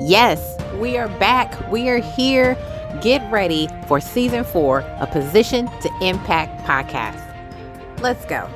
Yes, we are back. We are here. Get ready for season four a Position to Impact podcast. Let's go.